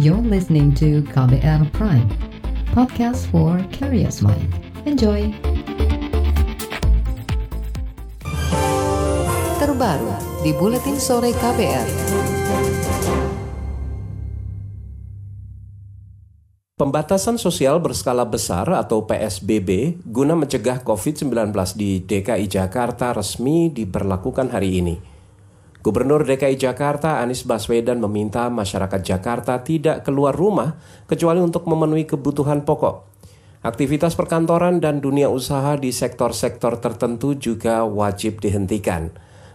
You're listening to KBR Prime, podcast for curious mind. Enjoy! Terbaru di Buletin Sore KBR. Pembatasan sosial berskala besar atau PSBB guna mencegah COVID-19 di DKI Jakarta resmi diberlakukan hari ini. Gubernur DKI Jakarta Anies Baswedan meminta masyarakat Jakarta tidak keluar rumah kecuali untuk memenuhi kebutuhan pokok. Aktivitas perkantoran dan dunia usaha di sektor-sektor tertentu juga wajib dihentikan.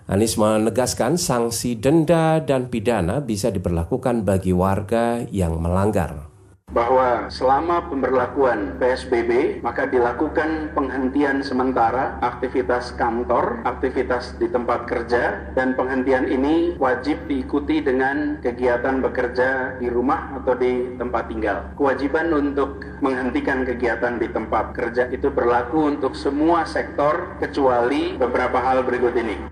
Anies menegaskan sanksi denda dan pidana bisa diberlakukan bagi warga yang melanggar bahwa selama pemberlakuan PSBB maka dilakukan penghentian sementara aktivitas kantor, aktivitas di tempat kerja dan penghentian ini wajib diikuti dengan kegiatan bekerja di rumah atau di tempat tinggal. Kewajiban untuk menghentikan kegiatan di tempat kerja itu berlaku untuk semua sektor kecuali beberapa hal berikut ini.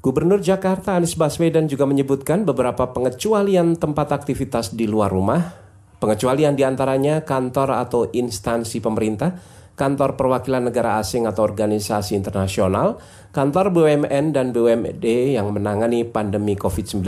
Gubernur Jakarta Anies Baswedan juga menyebutkan beberapa pengecualian tempat aktivitas di luar rumah Pengecualian di antaranya kantor atau instansi pemerintah, kantor perwakilan negara asing atau organisasi internasional, kantor BUMN dan BUMD yang menangani pandemi COVID-19,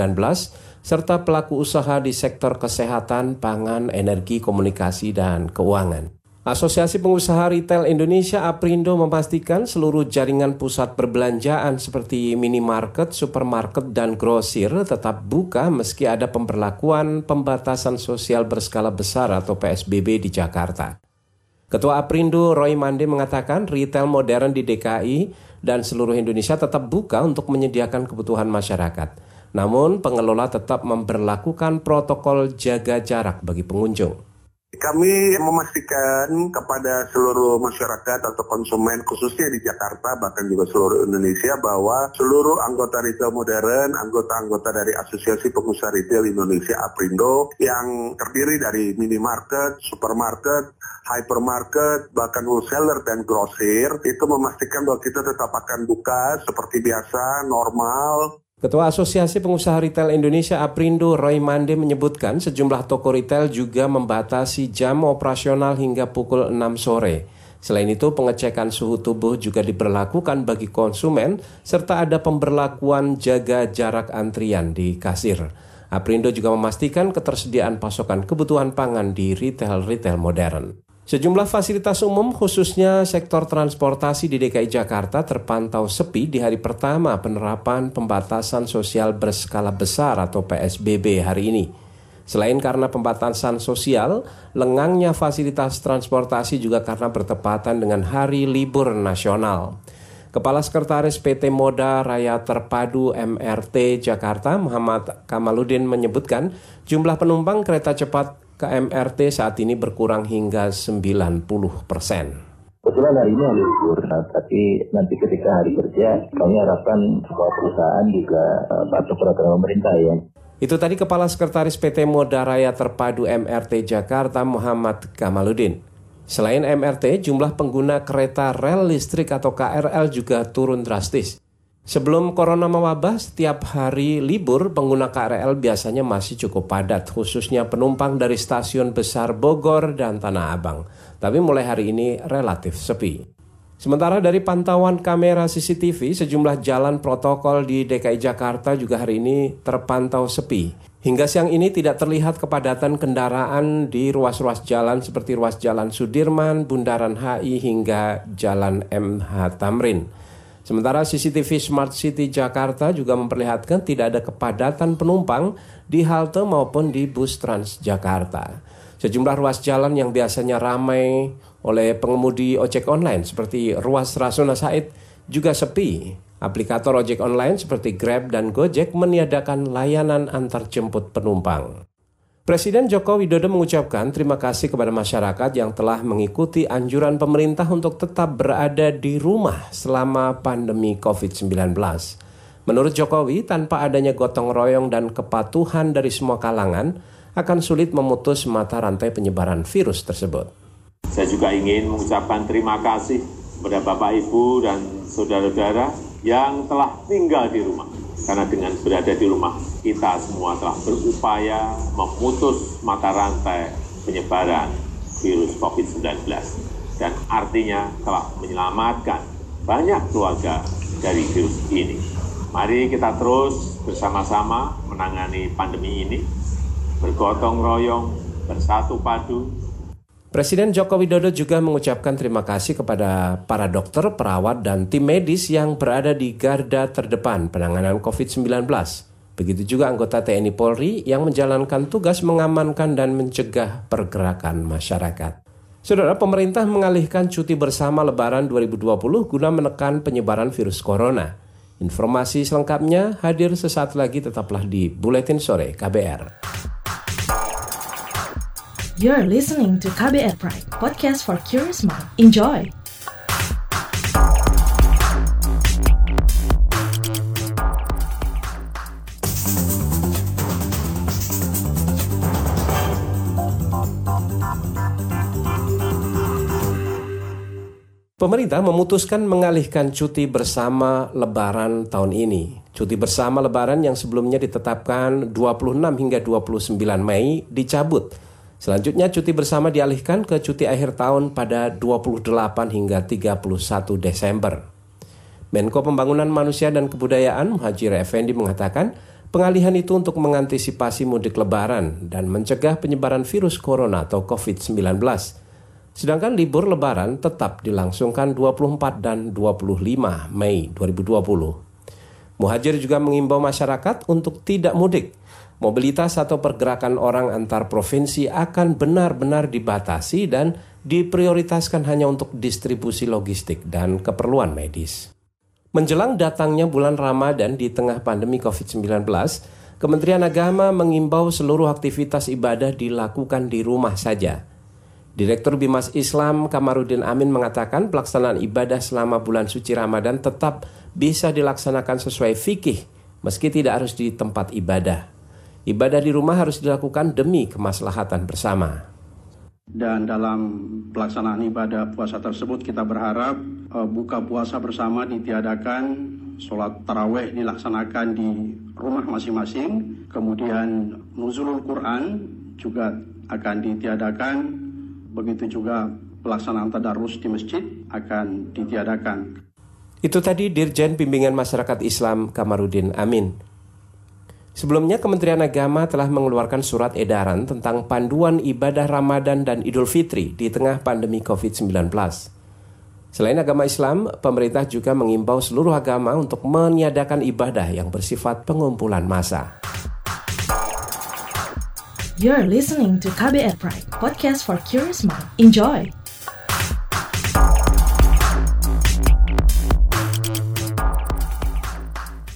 serta pelaku usaha di sektor kesehatan, pangan, energi, komunikasi, dan keuangan. Asosiasi Pengusaha Retail Indonesia Aprindo memastikan seluruh jaringan pusat perbelanjaan seperti minimarket, supermarket, dan grosir tetap buka meski ada pemberlakuan pembatasan sosial berskala besar atau PSBB di Jakarta. Ketua Aprindo Roy Mande mengatakan retail modern di DKI dan seluruh Indonesia tetap buka untuk menyediakan kebutuhan masyarakat. Namun pengelola tetap memperlakukan protokol jaga jarak bagi pengunjung. Kami memastikan kepada seluruh masyarakat atau konsumen khususnya di Jakarta bahkan juga seluruh Indonesia bahwa seluruh anggota retail modern, anggota-anggota dari Asosiasi Pengusaha Retail Indonesia APRINDO yang terdiri dari minimarket, supermarket, hypermarket, bahkan wholesaler dan grosir itu memastikan bahwa kita tetap akan buka seperti biasa, normal, Ketua Asosiasi Pengusaha Retail Indonesia Aprindo Roy Mande menyebutkan sejumlah toko retail juga membatasi jam operasional hingga pukul 6 sore. Selain itu, pengecekan suhu tubuh juga diberlakukan bagi konsumen serta ada pemberlakuan jaga jarak antrian di kasir. Aprindo juga memastikan ketersediaan pasokan kebutuhan pangan di retail-retail modern. Sejumlah fasilitas umum khususnya sektor transportasi di DKI Jakarta terpantau sepi di hari pertama penerapan pembatasan sosial berskala besar atau PSBB hari ini. Selain karena pembatasan sosial, lengangnya fasilitas transportasi juga karena bertepatan dengan hari libur nasional. Kepala Sekretaris PT Moda Raya Terpadu MRT Jakarta Muhammad Kamaludin menyebutkan jumlah penumpang kereta cepat KMRT saat ini berkurang hingga 90 persen. Kebetulan hari ini hari libur, nah, tapi nanti ketika hari kerja kami harapkan semua perusahaan juga uh, patuh peraturan pemerintah ya. Itu tadi Kepala Sekretaris PT Moda Raya Terpadu MRT Jakarta Muhammad Kamaludin. Selain MRT, jumlah pengguna kereta rel listrik atau KRL juga turun drastis. Sebelum corona mewabah, setiap hari libur pengguna KRL biasanya masih cukup padat, khususnya penumpang dari stasiun besar Bogor dan Tanah Abang. Tapi mulai hari ini relatif sepi. Sementara dari pantauan kamera CCTV, sejumlah jalan protokol di DKI Jakarta juga hari ini terpantau sepi. Hingga siang ini tidak terlihat kepadatan kendaraan di ruas-ruas jalan seperti ruas Jalan Sudirman, Bundaran HI hingga Jalan MH Tamrin. Sementara CCTV Smart City Jakarta juga memperlihatkan tidak ada kepadatan penumpang di halte maupun di bus Transjakarta. Sejumlah ruas jalan yang biasanya ramai oleh pengemudi ojek online seperti ruas Rasuna Said juga sepi. Aplikator ojek online seperti Grab dan Gojek meniadakan layanan antar jemput penumpang. Presiden Joko Widodo mengucapkan terima kasih kepada masyarakat yang telah mengikuti anjuran pemerintah untuk tetap berada di rumah selama pandemi COVID-19. Menurut Jokowi, tanpa adanya gotong royong dan kepatuhan dari semua kalangan, akan sulit memutus mata rantai penyebaran virus tersebut. Saya juga ingin mengucapkan terima kasih kepada Bapak Ibu dan saudara-saudara yang telah tinggal di rumah Karena dengan berada di rumah, kita semua telah berupaya memutus mata rantai penyebaran virus COVID-19 dan artinya telah menyelamatkan banyak keluarga dari virus ini. Mari kita terus bersama-sama menangani pandemi ini, bergotong royong, bersatu padu, Presiden Joko Widodo juga mengucapkan terima kasih kepada para dokter, perawat, dan tim medis yang berada di garda terdepan penanganan COVID-19. Begitu juga anggota TNI Polri yang menjalankan tugas mengamankan dan mencegah pergerakan masyarakat. Saudara, pemerintah mengalihkan cuti bersama Lebaran 2020 guna menekan penyebaran virus corona. Informasi selengkapnya hadir sesaat lagi tetaplah di Buletin Sore KBR. You're listening to KBR Pride, podcast for curious mind. Enjoy! Pemerintah memutuskan mengalihkan cuti bersama Lebaran tahun ini. Cuti bersama Lebaran yang sebelumnya ditetapkan 26 hingga 29 Mei dicabut Selanjutnya cuti bersama dialihkan ke cuti akhir tahun pada 28 hingga 31 Desember. Menko Pembangunan Manusia dan Kebudayaan Muhajir Effendi mengatakan pengalihan itu untuk mengantisipasi mudik lebaran dan mencegah penyebaran virus corona atau COVID-19. Sedangkan libur lebaran tetap dilangsungkan 24 dan 25 Mei 2020. Muhajir juga mengimbau masyarakat untuk tidak mudik mobilitas atau pergerakan orang antar provinsi akan benar-benar dibatasi dan diprioritaskan hanya untuk distribusi logistik dan keperluan medis. Menjelang datangnya bulan Ramadan di tengah pandemi COVID-19, Kementerian Agama mengimbau seluruh aktivitas ibadah dilakukan di rumah saja. Direktur Bimas Islam Kamarudin Amin mengatakan pelaksanaan ibadah selama bulan suci Ramadan tetap bisa dilaksanakan sesuai fikih meski tidak harus di tempat ibadah. Ibadah di rumah harus dilakukan demi kemaslahatan bersama. Dan dalam pelaksanaan ibadah puasa tersebut kita berharap uh, buka puasa bersama ditiadakan, sholat taraweh dilaksanakan di rumah masing-masing, kemudian nuzulul Quran juga akan ditiadakan, begitu juga pelaksanaan tadarus di masjid akan ditiadakan. Itu tadi Dirjen Bimbingan Masyarakat Islam Kamarudin Amin. Sebelumnya Kementerian Agama telah mengeluarkan surat edaran tentang panduan ibadah Ramadan dan Idul Fitri di tengah pandemi COVID-19. Selain agama Islam, pemerintah juga mengimbau seluruh agama untuk meniadakan ibadah yang bersifat pengumpulan massa. You're listening to KBR Pride, podcast for curious mind. Enjoy!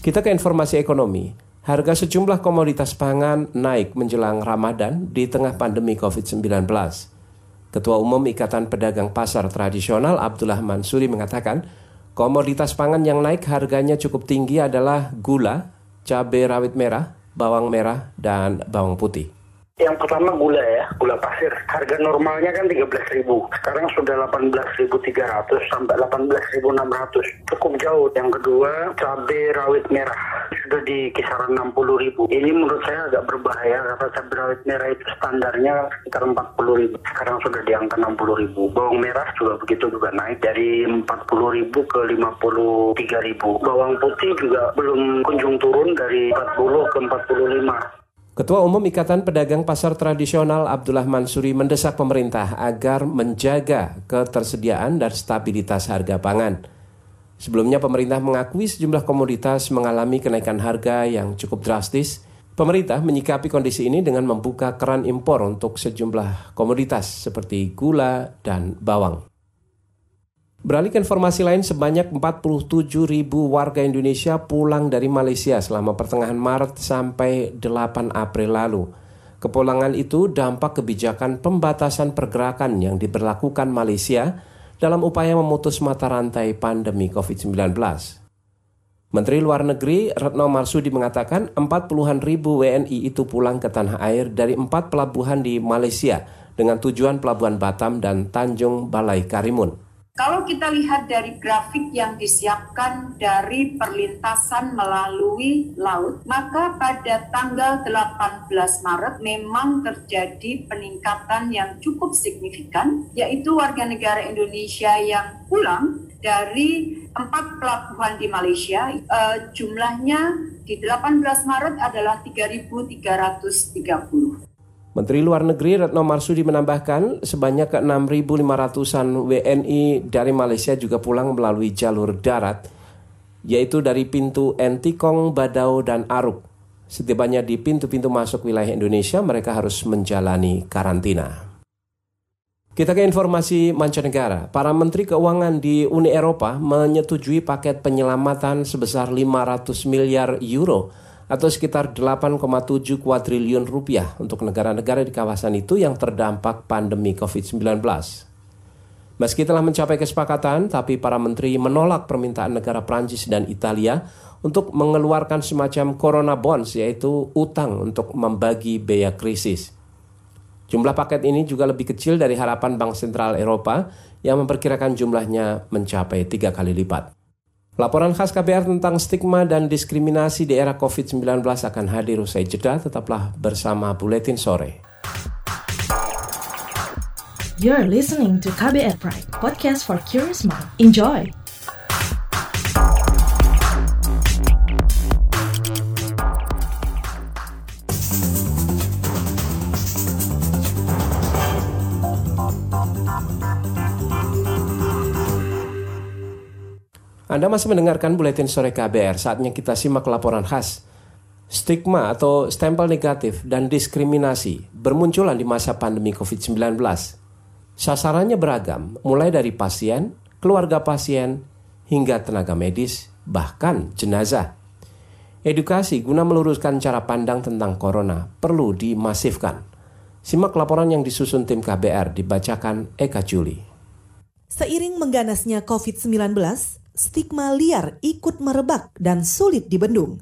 Kita ke informasi ekonomi. Harga sejumlah komoditas pangan naik menjelang Ramadan di tengah pandemi COVID-19. Ketua Umum Ikatan Pedagang Pasar Tradisional Abdullah Mansuri mengatakan, komoditas pangan yang naik harganya cukup tinggi adalah gula, cabai rawit merah, bawang merah, dan bawang putih. Yang pertama gula ya, gula pasir. Harga normalnya kan 13.000. Sekarang sudah 18.300 sampai 18.600. Cukup jauh. Yang kedua, cabai rawit merah sudah di kisaran 60.000. Ini menurut saya agak berbahaya karena cabai rawit merah itu standarnya sekitar 40.000. Sekarang sudah di angka 60.000. Bawang merah juga begitu juga naik dari 40.000 ke 53.000. Bawang putih juga belum kunjung turun dari 40 ke 45. Ketua Umum Ikatan Pedagang Pasar Tradisional Abdullah Mansuri mendesak pemerintah agar menjaga ketersediaan dan stabilitas harga pangan. Sebelumnya pemerintah mengakui sejumlah komoditas mengalami kenaikan harga yang cukup drastis. Pemerintah menyikapi kondisi ini dengan membuka keran impor untuk sejumlah komoditas seperti gula dan bawang. Beralih ke informasi lain, sebanyak 47 ribu warga Indonesia pulang dari Malaysia selama pertengahan Maret sampai 8 April lalu. Kepulangan itu dampak kebijakan pembatasan pergerakan yang diberlakukan Malaysia dalam upaya memutus mata rantai pandemi COVID-19. Menteri Luar Negeri Retno Marsudi mengatakan 40-an ribu WNI itu pulang ke tanah air dari empat pelabuhan di Malaysia dengan tujuan Pelabuhan Batam dan Tanjung Balai Karimun. Kalau kita lihat dari grafik yang disiapkan dari perlintasan melalui laut, maka pada tanggal 18 Maret memang terjadi peningkatan yang cukup signifikan, yaitu warga negara Indonesia yang pulang dari empat pelabuhan di Malaysia, uh, jumlahnya di 18 Maret adalah 3.330. Menteri Luar Negeri Retno Marsudi menambahkan sebanyak ke 6.500-an WNI dari Malaysia juga pulang melalui jalur darat, yaitu dari pintu Entikong, Badau, dan Aruk. Setibanya di pintu-pintu masuk wilayah Indonesia, mereka harus menjalani karantina. Kita ke informasi mancanegara. Para menteri keuangan di Uni Eropa menyetujui paket penyelamatan sebesar 500 miliar euro atau sekitar 8,7 kuadriliun rupiah untuk negara-negara di kawasan itu yang terdampak pandemi COVID-19. Meski telah mencapai kesepakatan, tapi para menteri menolak permintaan negara Prancis dan Italia untuk mengeluarkan semacam corona bonds yaitu utang untuk membagi biaya krisis. Jumlah paket ini juga lebih kecil dari harapan Bank Sentral Eropa yang memperkirakan jumlahnya mencapai tiga kali lipat. Laporan khas KBR tentang stigma dan diskriminasi di era COVID-19 akan hadir usai jeda. Tetaplah bersama Buletin Sore. You're listening to KBR Pride, podcast for curious mind. Enjoy! Anda masih mendengarkan Buletin Sore KBR, saatnya kita simak laporan khas. Stigma atau stempel negatif dan diskriminasi bermunculan di masa pandemi COVID-19. Sasarannya beragam, mulai dari pasien, keluarga pasien, hingga tenaga medis, bahkan jenazah. Edukasi guna meluruskan cara pandang tentang corona perlu dimasifkan. Simak laporan yang disusun tim KBR dibacakan Eka Juli. Seiring mengganasnya COVID-19, stigma liar ikut merebak dan sulit dibendung.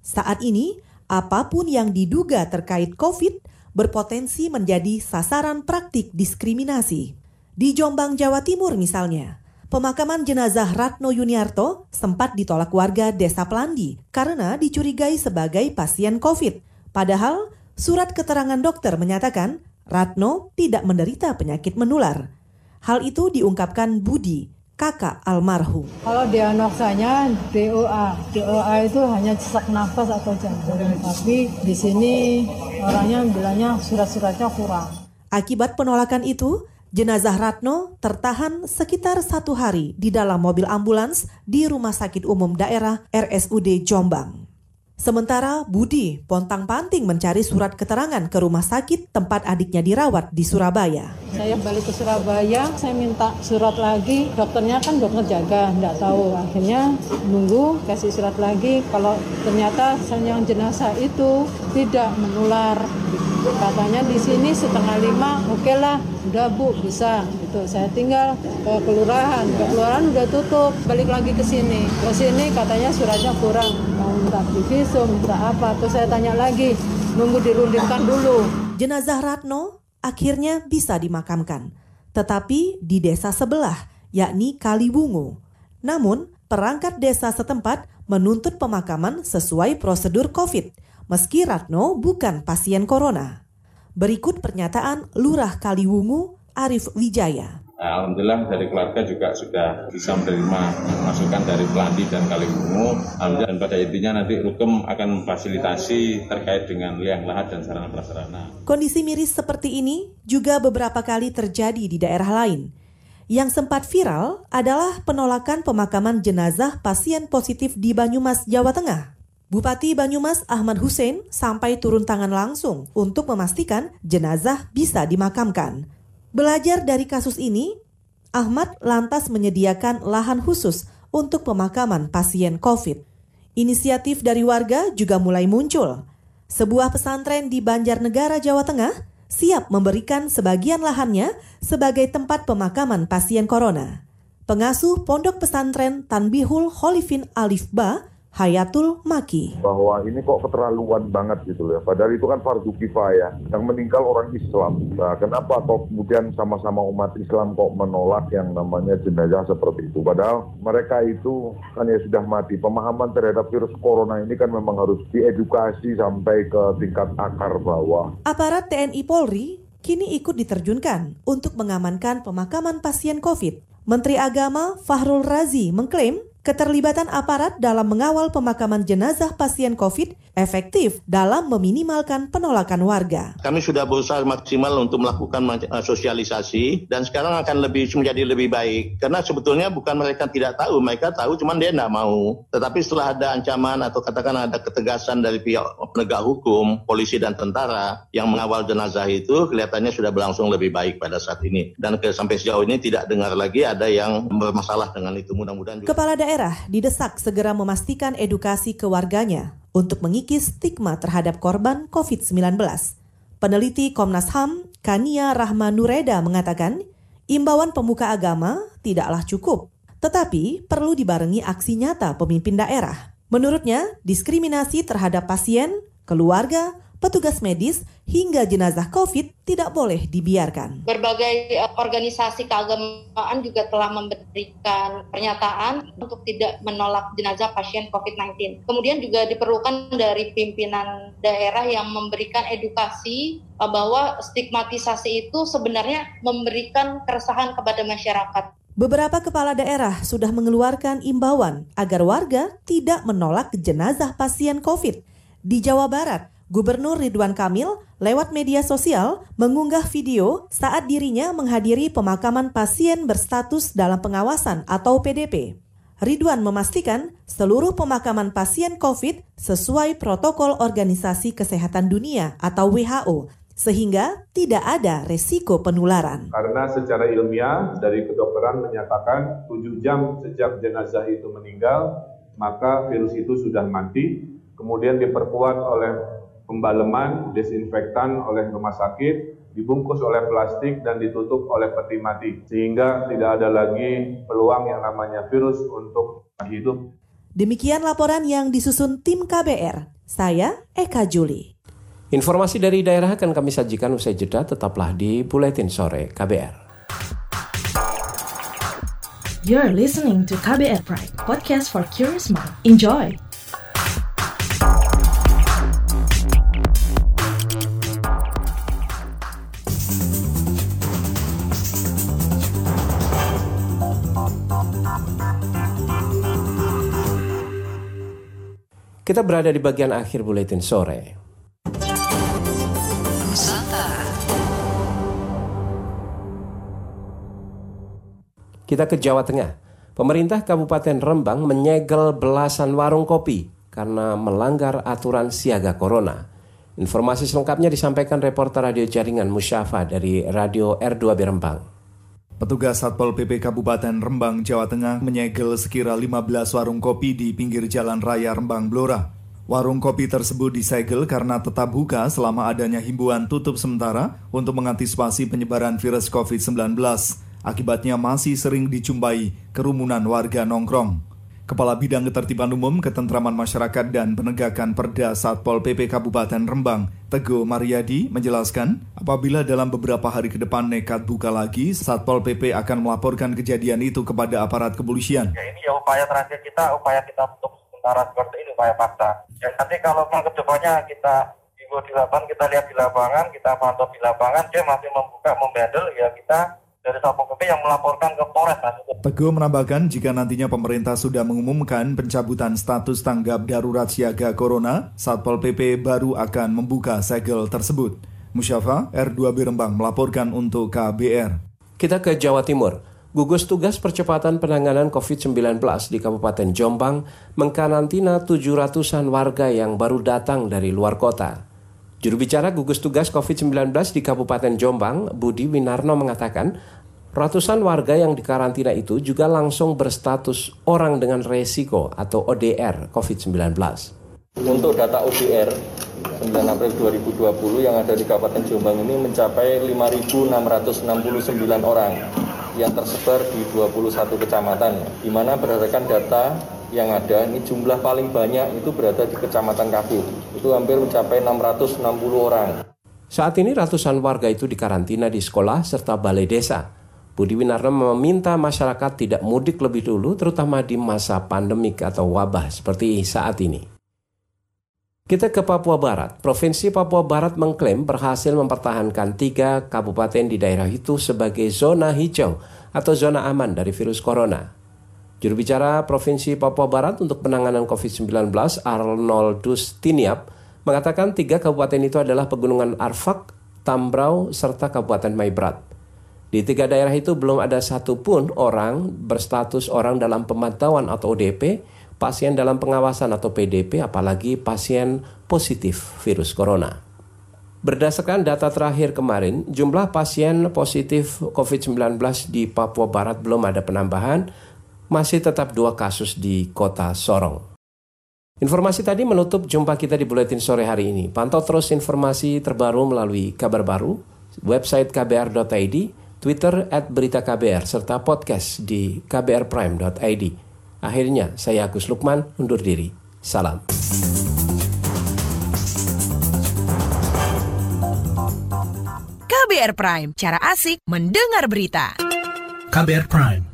Saat ini, apa pun yang diduga terkait COVID berpotensi menjadi sasaran praktik diskriminasi. Di Jombang, Jawa Timur misalnya, pemakaman jenazah Ratno Yuniarto sempat ditolak warga Desa Plandi karena dicurigai sebagai pasien COVID. Padahal, surat keterangan dokter menyatakan Ratno tidak menderita penyakit menular. Hal itu diungkapkan Budi, kakak almarhum. Kalau diagnosanya DOA, DOA itu hanya sesak nafas atau jantung, tapi di sini orangnya bilangnya surat-suratnya kurang. Akibat penolakan itu, jenazah Ratno tertahan sekitar satu hari di dalam mobil ambulans di Rumah Sakit Umum Daerah RSUD Jombang. Sementara Budi pontang-panting mencari surat keterangan ke rumah sakit tempat adiknya dirawat di Surabaya. Saya balik ke Surabaya, saya minta surat lagi. Dokternya kan dokter jaga, nggak tahu. Akhirnya nunggu, kasih surat lagi. Kalau ternyata yang jenazah itu tidak menular. Katanya di sini setengah lima, oke okay lah, udah bu bisa. Gitu. Saya tinggal ke kelurahan, ke kelurahan udah tutup. Balik lagi ke sini, ke sini katanya suratnya kurang minta visum, minta apa. Terus saya tanya lagi, nunggu dirundingkan dulu. Jenazah Ratno akhirnya bisa dimakamkan. Tetapi di desa sebelah, yakni Kaliwungu. Namun, perangkat desa setempat menuntut pemakaman sesuai prosedur COVID, meski Ratno bukan pasien corona. Berikut pernyataan Lurah Kaliwungu, Arif Wijaya. Nah, Alhamdulillah dari keluarga juga sudah bisa menerima masukan dari Pelandi dan Kaliwungu. Alhamdulillah dan pada intinya nanti Rukem akan memfasilitasi terkait dengan liang lahat dan sarana prasarana. Kondisi miris seperti ini juga beberapa kali terjadi di daerah lain. Yang sempat viral adalah penolakan pemakaman jenazah pasien positif di Banyumas, Jawa Tengah. Bupati Banyumas Ahmad Hussein sampai turun tangan langsung untuk memastikan jenazah bisa dimakamkan. Belajar dari kasus ini, Ahmad lantas menyediakan lahan khusus untuk pemakaman pasien COVID. Inisiatif dari warga juga mulai muncul. Sebuah pesantren di Banjarnegara, Jawa Tengah siap memberikan sebagian lahannya sebagai tempat pemakaman pasien corona. Pengasuh Pondok Pesantren Tanbihul Holifin Alif Ba, Hayatul Maki. Bahwa ini kok keterlaluan banget gitu loh ya. Padahal itu kan fardu kifayah. Yang meninggal orang Islam. Nah, kenapa kok kemudian sama-sama umat Islam kok menolak yang namanya jenazah seperti itu. Padahal mereka itu kan ya sudah mati. Pemahaman terhadap virus corona ini kan memang harus diedukasi sampai ke tingkat akar bawah. Aparat TNI Polri kini ikut diterjunkan untuk mengamankan pemakaman pasien COVID. Menteri Agama Fahrul Razi mengklaim keterlibatan aparat dalam mengawal pemakaman jenazah pasien COVID efektif dalam meminimalkan penolakan warga. Kami sudah berusaha maksimal untuk melakukan uh, sosialisasi dan sekarang akan lebih menjadi lebih baik karena sebetulnya bukan mereka tidak tahu, mereka tahu cuman dia tidak mau. Tetapi setelah ada ancaman atau katakan ada ketegasan dari pihak penegak hukum, polisi dan tentara yang mengawal jenazah itu kelihatannya sudah berlangsung lebih baik pada saat ini dan ke, sampai sejauh ini tidak dengar lagi ada yang bermasalah dengan itu mudah-mudahan. Kepala daerah daerah didesak segera memastikan edukasi ke warganya untuk mengikis stigma terhadap korban COVID-19. Peneliti Komnas HAM, Kania Rahma Nureda mengatakan, imbauan pemuka agama tidaklah cukup, tetapi perlu dibarengi aksi nyata pemimpin daerah. Menurutnya, diskriminasi terhadap pasien, keluarga, petugas medis hingga jenazah COVID tidak boleh dibiarkan. Berbagai eh, organisasi keagamaan juga telah memberikan pernyataan untuk tidak menolak jenazah pasien COVID-19. Kemudian juga diperlukan dari pimpinan daerah yang memberikan edukasi eh, bahwa stigmatisasi itu sebenarnya memberikan keresahan kepada masyarakat. Beberapa kepala daerah sudah mengeluarkan imbauan agar warga tidak menolak jenazah pasien COVID. Di Jawa Barat, Gubernur Ridwan Kamil lewat media sosial mengunggah video saat dirinya menghadiri pemakaman pasien berstatus dalam pengawasan atau PDP. Ridwan memastikan seluruh pemakaman pasien COVID sesuai protokol Organisasi Kesehatan Dunia atau WHO sehingga tidak ada resiko penularan. Karena secara ilmiah dari kedokteran menyatakan 7 jam sejak jenazah itu meninggal, maka virus itu sudah mati, kemudian diperkuat oleh pembaleman, desinfektan oleh rumah sakit, dibungkus oleh plastik dan ditutup oleh peti mati sehingga tidak ada lagi peluang yang namanya virus untuk hidup. Demikian laporan yang disusun tim KBR. Saya Eka Juli. Informasi dari daerah akan kami sajikan usai jeda tetaplah di Buletin Sore KBR. You're listening to KBR Pride, podcast for curious mind. Enjoy! Kita berada di bagian akhir buletin sore. Kita ke Jawa Tengah. Pemerintah Kabupaten Rembang menyegel belasan warung kopi karena melanggar aturan siaga corona. Informasi selengkapnya disampaikan reporter radio jaringan Musyafa dari Radio R2B Rembang. Petugas Satpol PP Kabupaten Rembang, Jawa Tengah menyegel sekira 15 warung kopi di pinggir Jalan Raya Rembang Blora. Warung kopi tersebut disegel karena tetap buka selama adanya himbauan tutup sementara untuk mengantisipasi penyebaran virus COVID-19. Akibatnya masih sering dicumpai kerumunan warga nongkrong. Kepala Bidang Ketertiban Umum, Ketentraman Masyarakat dan Penegakan Perda Satpol PP Kabupaten Rembang, Teguh Mariadi, menjelaskan apabila dalam beberapa hari ke depan nekat buka lagi, Satpol PP akan melaporkan kejadian itu kepada aparat kepolisian. Ya, ini ya upaya terakhir kita, upaya kita untuk sementara seperti ini, upaya paksa. Ya nanti kalau ke depannya kita di lapangan, kita lihat di lapangan, kita pantau di lapangan, dia masih membuka, membandel, ya kita dari Satpol PP yang melaporkan ke Polres. Teguh menambahkan jika nantinya pemerintah sudah mengumumkan pencabutan status tanggap darurat siaga corona, Satpol PP baru akan membuka segel tersebut. Musyafa, R2B Rembang melaporkan untuk KBR. Kita ke Jawa Timur. Gugus Tugas Percepatan Penanganan COVID-19 di Kabupaten Jombang mengkarantina 700-an warga yang baru datang dari luar kota. Juru bicara gugus tugas COVID-19 di Kabupaten Jombang, Budi Winarno mengatakan, ratusan warga yang dikarantina itu juga langsung berstatus orang dengan resiko atau ODR COVID-19. Untuk data ODR 9 April 2020 yang ada di Kabupaten Jombang ini mencapai 5.669 orang yang tersebar di 21 kecamatan, di mana berdasarkan data yang ada, ini jumlah paling banyak itu berada di Kecamatan Kabit. Itu hampir mencapai 660 orang. Saat ini ratusan warga itu dikarantina di sekolah serta balai desa. Budi Winarno meminta masyarakat tidak mudik lebih dulu terutama di masa pandemik atau wabah seperti saat ini. Kita ke Papua Barat. Provinsi Papua Barat mengklaim berhasil mempertahankan tiga kabupaten di daerah itu sebagai zona hijau atau zona aman dari virus corona. Juru bicara Provinsi Papua Barat untuk penanganan COVID-19 Arnoldus Tiniap mengatakan tiga kabupaten itu adalah Pegunungan Arfak, Tambrau, serta Kabupaten Maibrat. Di tiga daerah itu belum ada satupun orang berstatus orang dalam pemantauan atau ODP pasien dalam pengawasan atau PDP apalagi pasien positif virus corona. Berdasarkan data terakhir kemarin, jumlah pasien positif COVID-19 di Papua Barat belum ada penambahan, masih tetap dua kasus di kota Sorong. Informasi tadi menutup jumpa kita di Buletin Sore hari ini. Pantau terus informasi terbaru melalui kabar baru, website kbr.id, Twitter at berita KBR, serta podcast di kbrprime.id. Akhirnya, saya Agus Lukman undur diri. Salam. KBR Prime, cara asik mendengar berita. KBR Prime,